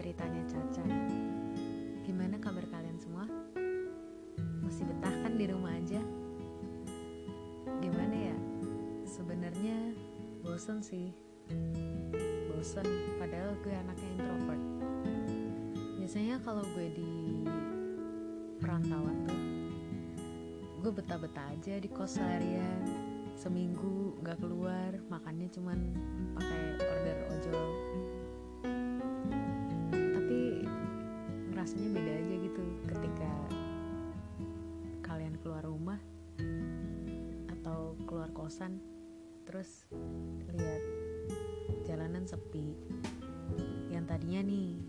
ceritanya Caca Gimana kabar kalian semua? Masih betah kan di rumah aja? Gimana ya? Sebenarnya bosen sih Bosen, padahal gue anaknya introvert Biasanya kalau gue di perantauan tuh Gue betah-betah aja di kos seharian Seminggu gak keluar, makannya cuman pakai order ojol rasanya beda aja gitu ketika kalian keluar rumah atau keluar kosan terus lihat jalanan sepi. Yang tadinya nih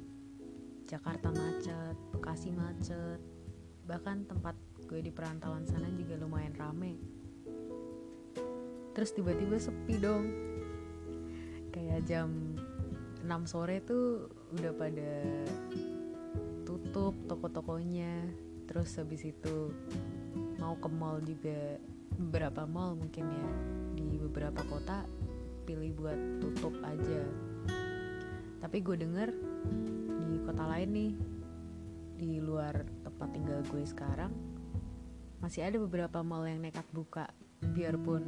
Jakarta macet, Bekasi macet bahkan tempat gue di perantauan sana juga lumayan rame. Terus tiba-tiba sepi dong. Kayak jam 6 sore tuh udah pada tutup toko-tokonya. Terus habis itu mau ke mall juga beberapa mall mungkin ya di beberapa kota pilih buat tutup aja. Tapi gue denger di kota lain nih di luar tempat tinggal gue sekarang masih ada beberapa mall yang nekat buka. Biarpun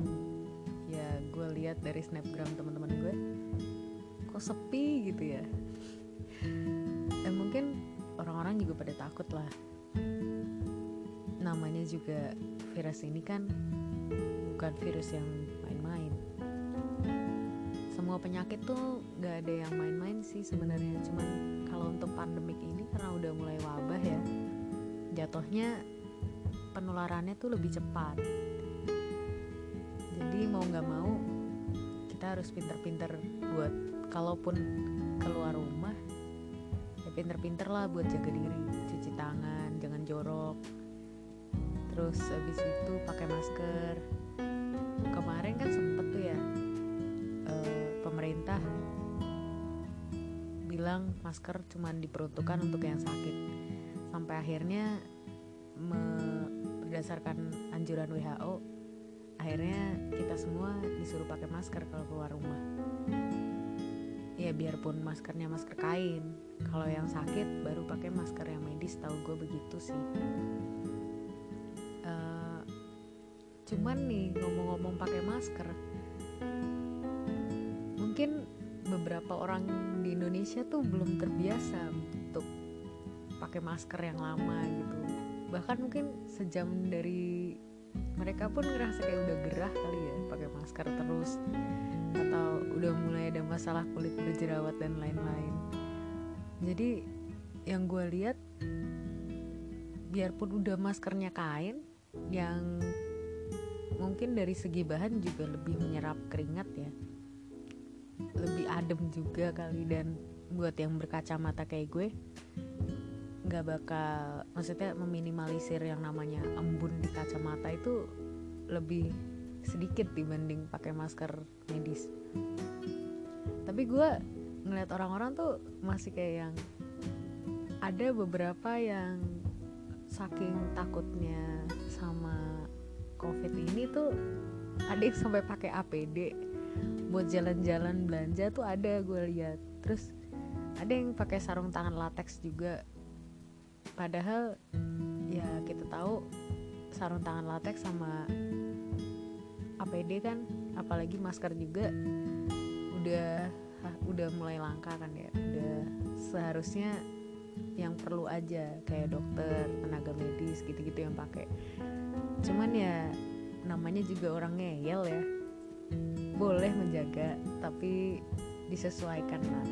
ya gue lihat dari snapgram teman-teman gue kok sepi gitu ya juga pada takut lah. Namanya juga virus ini kan bukan virus yang main-main. Semua penyakit tuh gak ada yang main-main sih sebenarnya. Cuman kalau untuk pandemik ini karena udah mulai wabah ya jatuhnya penularannya tuh lebih cepat. Jadi mau nggak mau kita harus pinter-pinter buat kalaupun keluar rumah pinter-pinter lah buat jaga diri. Cuci tangan jangan jorok. Terus habis itu pakai masker. Kemarin kan sempet tuh ya uh, pemerintah bilang masker cuma diperuntukkan untuk yang sakit. Sampai akhirnya berdasarkan anjuran WHO akhirnya kita semua disuruh pakai masker kalau keluar rumah. Ya biarpun maskernya masker kain kalau yang sakit baru pakai masker yang medis tahu gue begitu sih. Uh, cuman nih ngomong-ngomong pakai masker mungkin beberapa orang di Indonesia tuh belum terbiasa untuk pakai masker yang lama gitu. Bahkan mungkin sejam dari mereka pun ngerasa kayak udah gerah kali ya pakai masker terus atau udah mulai ada masalah kulit berjerawat dan lain-lain jadi yang gue lihat biarpun udah maskernya kain yang mungkin dari segi bahan juga lebih menyerap keringat ya. Lebih adem juga kali dan buat yang berkacamata kayak gue nggak bakal maksudnya meminimalisir yang namanya embun di kacamata itu lebih sedikit dibanding pakai masker medis. Tapi gue ngeliat orang-orang tuh masih kayak yang ada beberapa yang saking takutnya sama covid ini tuh ada yang sampai pakai APD buat jalan-jalan belanja tuh ada gue lihat. Terus ada yang pakai sarung tangan latex juga. Padahal ya kita tahu sarung tangan latex sama APD kan apalagi masker juga udah udah mulai langka kan ya? Udah seharusnya yang perlu aja kayak dokter tenaga medis gitu-gitu yang pakai. Cuman ya namanya juga orang ngeyel ya. Boleh menjaga tapi disesuaikan lah.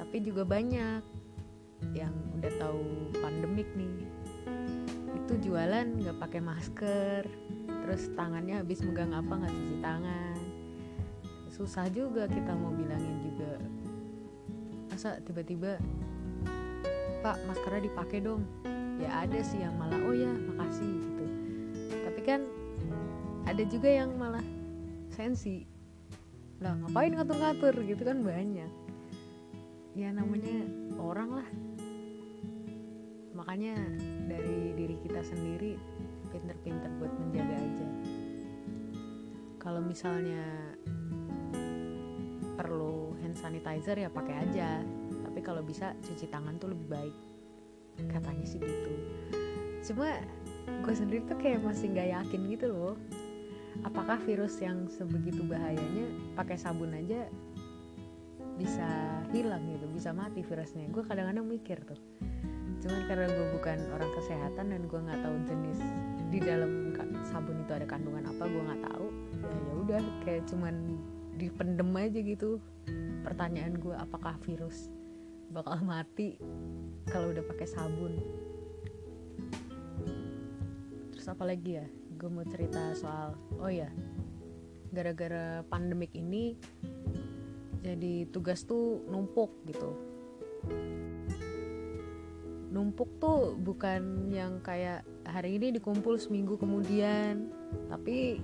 Tapi juga banyak yang udah tahu pandemik nih. Itu jualan nggak pakai masker terus tangannya habis megang apa nggak cuci tangan susah juga kita mau bilangin juga. Masa tiba-tiba pak maskernya dipakai dong. Ya ada sih yang malah oh ya makasih gitu. Tapi kan ada juga yang malah sensi. Lah ngapain ngatur-ngatur? Gitu kan banyak. Ya namanya orang lah. Makanya dari diri kita sendiri pinter-pinter buat menjaga aja. Kalau misalnya sanitizer ya pakai aja. Tapi kalau bisa cuci tangan tuh lebih baik. Katanya sih gitu. Cuma gue sendiri tuh kayak masih nggak yakin gitu loh. Apakah virus yang sebegitu bahayanya pakai sabun aja bisa hilang gitu bisa mati virusnya? Gue kadang-kadang mikir tuh. Cuman karena gue bukan orang kesehatan dan gue nggak tahu jenis di dalam sabun itu ada kandungan apa gue nggak tahu. Ya ya udah kayak cuman dipendem aja gitu pertanyaan gue apakah virus bakal mati kalau udah pakai sabun? Terus apa lagi ya? Gue mau cerita soal oh ya gara-gara pandemik ini jadi tugas tuh numpuk gitu. Numpuk tuh bukan yang kayak hari ini dikumpul seminggu kemudian tapi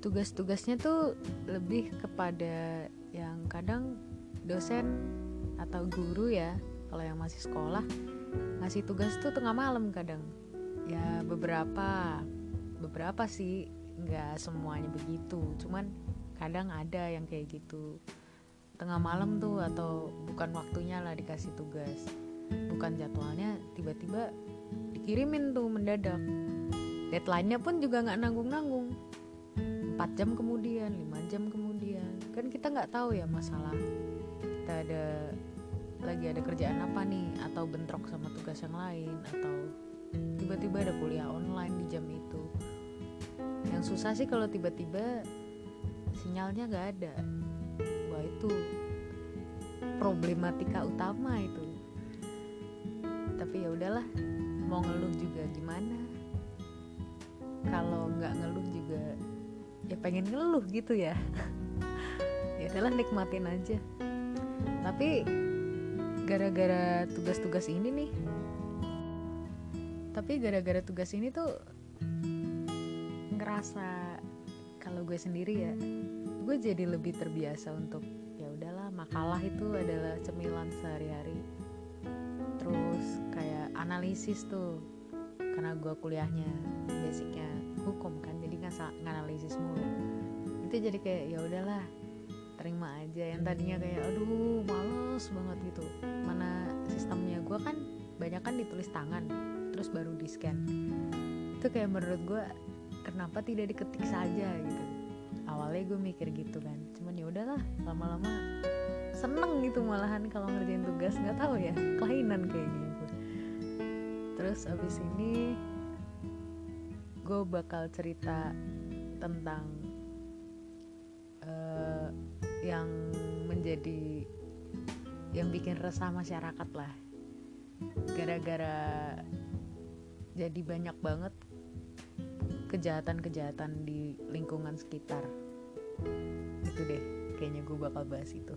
tugas-tugasnya tuh lebih kepada kadang dosen atau guru ya kalau yang masih sekolah ngasih tugas tuh tengah malam kadang. Ya beberapa beberapa sih nggak semuanya begitu. Cuman kadang ada yang kayak gitu. Tengah malam tuh atau bukan waktunya lah dikasih tugas. Bukan jadwalnya tiba-tiba dikirimin tuh mendadak. Deadline-nya pun juga nggak nanggung-nanggung. 4 jam kemudian 5 jam kemudian kan kita nggak tahu ya masalah kita ada lagi ada kerjaan apa nih atau bentrok sama tugas yang lain atau tiba-tiba ada kuliah online di jam itu. Yang susah sih kalau tiba-tiba sinyalnya nggak ada. Wah itu problematika utama itu. Tapi ya udahlah mau ngeluh juga gimana? Kalau nggak ngeluh juga ya pengen ngeluh gitu ya ya udahlah nikmatin aja. Tapi gara-gara tugas-tugas ini nih tapi gara-gara tugas ini tuh ngerasa kalau gue sendiri ya gue jadi lebih terbiasa untuk ya udahlah makalah itu adalah cemilan sehari-hari. Terus kayak analisis tuh karena gue kuliahnya basicnya hukum kan jadi nggak nganalisis mulu. Itu jadi kayak ya udahlah terima aja yang tadinya kayak aduh males banget gitu. Mana sistemnya gue kan banyak kan ditulis tangan terus baru di scan. Itu kayak menurut gue kenapa tidak diketik saja? gitu. Awalnya gue mikir gitu kan. Cuman ya udahlah lama-lama seneng gitu malahan kalau ngerjain tugas. Nggak tahu ya kelainan kayaknya gue terus abis ini gue bakal cerita tentang yang menjadi yang bikin resah masyarakat lah. Gara-gara jadi banyak banget kejahatan-kejahatan di lingkungan sekitar. Itu deh kayaknya gue bakal bahas itu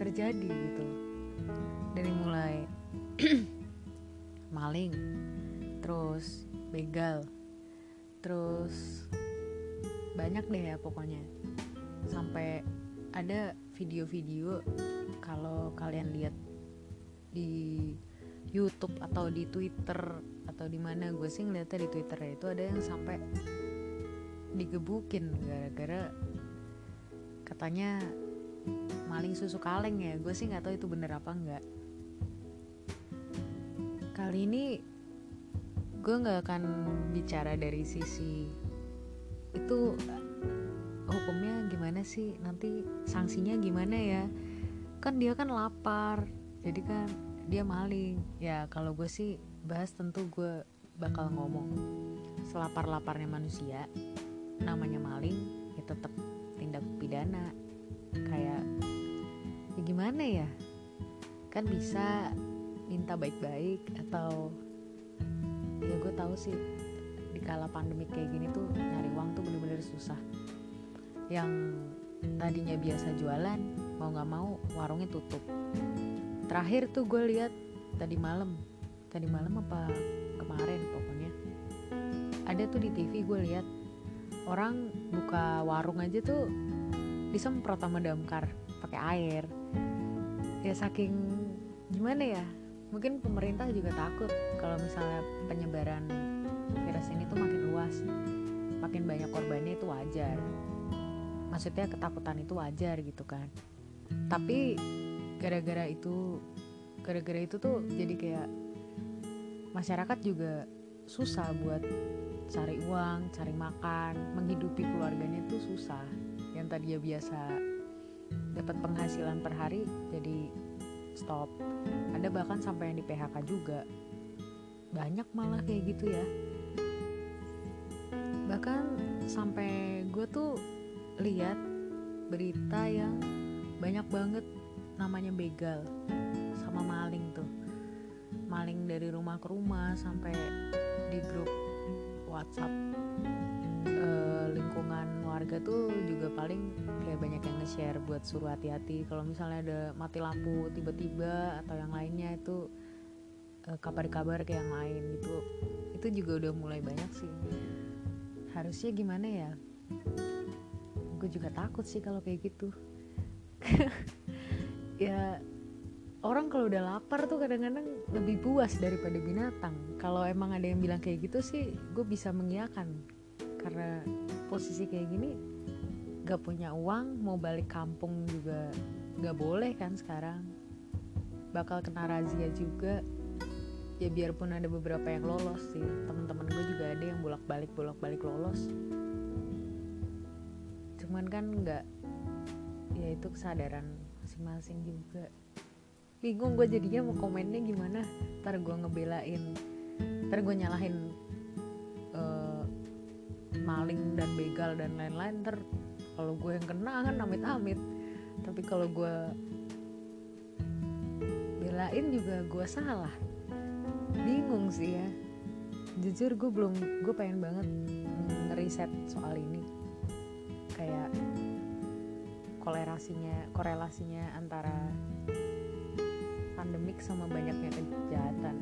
terjadi gitu dari mulai maling terus begal terus banyak deh ya pokoknya. Sampai ada video-video kalau kalian lihat di YouTube atau di Twitter atau di mana gue sih ngeliatnya di Twitter ya itu ada yang sampai digebukin gara-gara katanya maling susu kaleng ya. Gue sih nggak tahu itu bener apa enggak kali ini gue nggak akan bicara dari sisi itu hukumnya gimana sih? Nanti sanksinya gimana ya? Kan dia kan lapar jadi kan dia maling. Ya kalau gue sih bahas tentu gue bakal ngomong. Selapar-laparnya manusia namanya maling ya tetap tindak pidana gimana ya? Kan bisa minta baik-baik atau ya gue tahu sih di kala pandemi kayak gini tuh nyari uang tuh bener-bener susah. Yang tadinya biasa jualan mau nggak mau warungnya tutup. Terakhir tuh gue lihat tadi malam tadi malam apa kemarin pokoknya ada tuh di TV gue lihat orang buka warung aja tuh disemprot sama damkar pakai air ya saking gimana ya mungkin pemerintah juga takut kalau misalnya penyebaran virus ini tuh makin luas. Makin banyak korbannya itu wajar. Maksudnya ketakutan itu wajar gitu kan. Tapi gara-gara itu gara-gara itu tuh jadi kayak masyarakat juga susah buat cari uang, cari makan, menghidupi keluarganya itu susah. Yang tadinya biasa dapat penghasilan per hari jadi stop. Ada bahkan sampai yang di PHK juga. Banyak malah kayak gitu ya. Bahkan sampai gue tuh lihat berita yang banyak banget namanya begal sama maling tuh. Maling dari rumah ke rumah sampai di grup WhatsApp. Uh, lingkungan warga tuh juga paling kayak banyak yang nge-share buat suruh hati-hati. Kalau misalnya ada mati lampu tiba-tiba atau yang lainnya itu uh, kabar-kabar kayak yang lain gitu itu juga udah mulai banyak sih. Harusnya gimana ya? Gue juga takut sih kalau kayak gitu. Ya orang kalau udah lapar tuh kadang-kadang lebih puas daripada binatang. Kalau emang ada yang bilang kayak gitu sih gue bisa mengiyakan karena posisi kayak gini gak punya uang mau balik kampung juga gak boleh kan sekarang. Bakal kena razia juga. Ya biarpun ada beberapa yang lolos sih teman-teman gue juga ada yang bolak-balik bolak-balik lolos. Cuman kan nggak ya itu kesadaran masing-masing juga. Bingung gue jadinya mau komennya gimana. Ntar gue ngebelain ntar gue nyalahin maling dan begal dan lain-lain ntar kalau gue yang kena kan amit-amit. Tapi kalau gue belain juga gue salah. Bingung sih ya. Jujur gue belum gue pengen banget ngeriset soal ini. Kayak korelasinya korelasinya antara pandemik sama banyaknya kejahatan.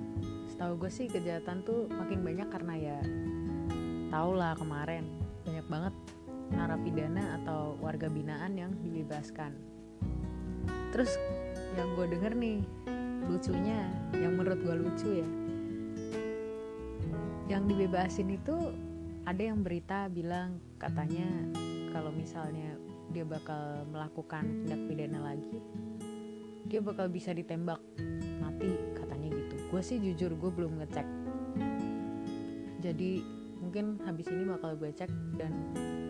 Setahu gue sih kejahatan tuh makin banyak karena ya tau lah kemarin banyak banget narapidana atau warga binaan yang dibebaskan. Terus yang gue denger nih lucunya yang menurut gue lucu ya yang dibebasin itu ada yang berita bilang katanya kalau misalnya dia bakal melakukan tindak pidana lagi dia bakal bisa ditembak. Mati katanya gitu. Gue sih jujur gue belum ngecek. Jadi mungkin habis ini bakal gue cek dan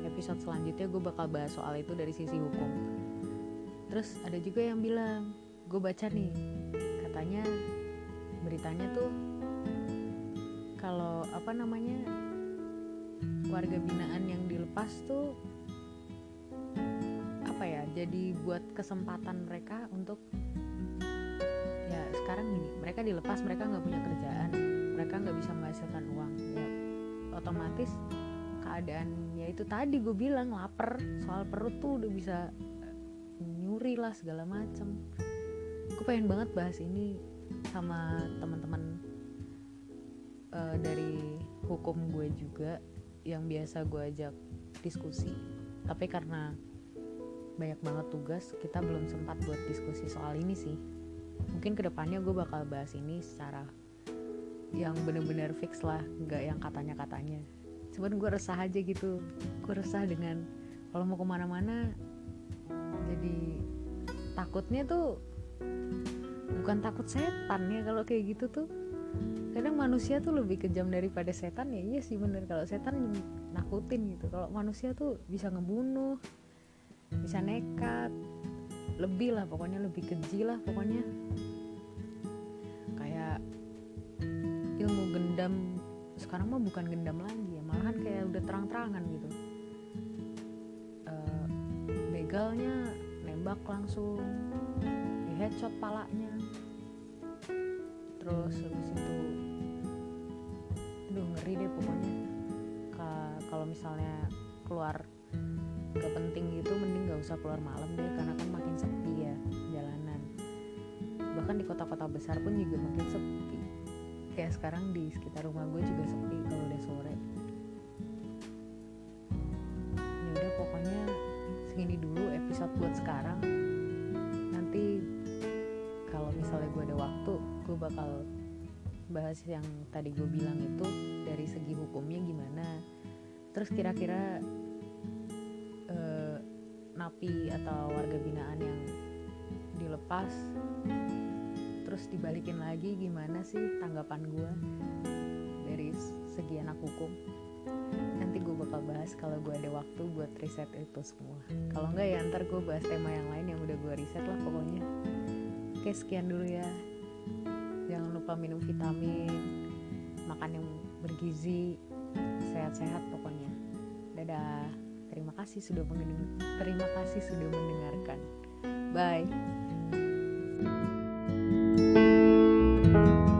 episode selanjutnya gue bakal bahas soal itu dari sisi hukum. Terus ada juga yang bilang gue baca nih katanya beritanya tuh kalau apa namanya warga binaan yang dilepas tuh apa ya jadi buat kesempatan mereka untuk ya sekarang gini mereka dilepas mereka nggak punya kerjaan mereka nggak bisa menghasilkan uang. Ya otomatis keadaannya itu tadi gue bilang lapar soal perut tuh udah bisa nyuri lah segala macem. Gue pengen banget bahas ini sama teman-teman uh, dari hukum gue juga yang biasa gue ajak diskusi. Tapi karena banyak banget tugas kita belum sempat buat diskusi soal ini sih. Mungkin ke depannya gue bakal bahas ini secara yang bener-bener fix lah nggak yang katanya-katanya. Cuman gue resah aja gitu. Gue resah dengan kalau mau ke mana-mana jadi takutnya tuh bukan takut setan ya kalau kayak gitu tuh. Kadang manusia tuh lebih kejam daripada setan ya. Iya sih bener kalau setan nakutin gitu. Kalau manusia tuh bisa ngebunuh bisa nekat lebih lah pokoknya lebih keji lah pokoknya gendam sekarang mah bukan gendam lagi ya malahan kayak udah terang-terangan gitu. Uh, begalnya nembak langsung di headshot palanya. Terus habis itu aduh ngeri deh pokoknya. Kalau misalnya keluar gak penting gitu mending gak usah keluar malam deh karena kan makin sepi ya jalanan. Bahkan di kota-kota besar pun juga makin sepi kayak sekarang di sekitar rumah gue juga sepi kalau udah sore. Ya udah pokoknya segini dulu episode buat sekarang. Nanti kalau misalnya gue ada waktu gue bakal bahas yang tadi gue bilang itu dari segi hukumnya gimana. Terus kira-kira uh, napi atau warga binaan yang dilepas terus dibalikin lagi gimana sih tanggapan gue dari segi anak hukum? Nanti gue bakal bahas kalau gue ada waktu buat riset itu semua. Kalau enggak ya ntar gue bahas tema yang lain yang udah gue riset lah pokoknya. Oke sekian dulu ya. Jangan lupa minum vitamin makan yang bergizi sehat-sehat pokoknya. Dadah. Terima kasih sudah mendengar terima kasih sudah mendengarkan. Bye thank you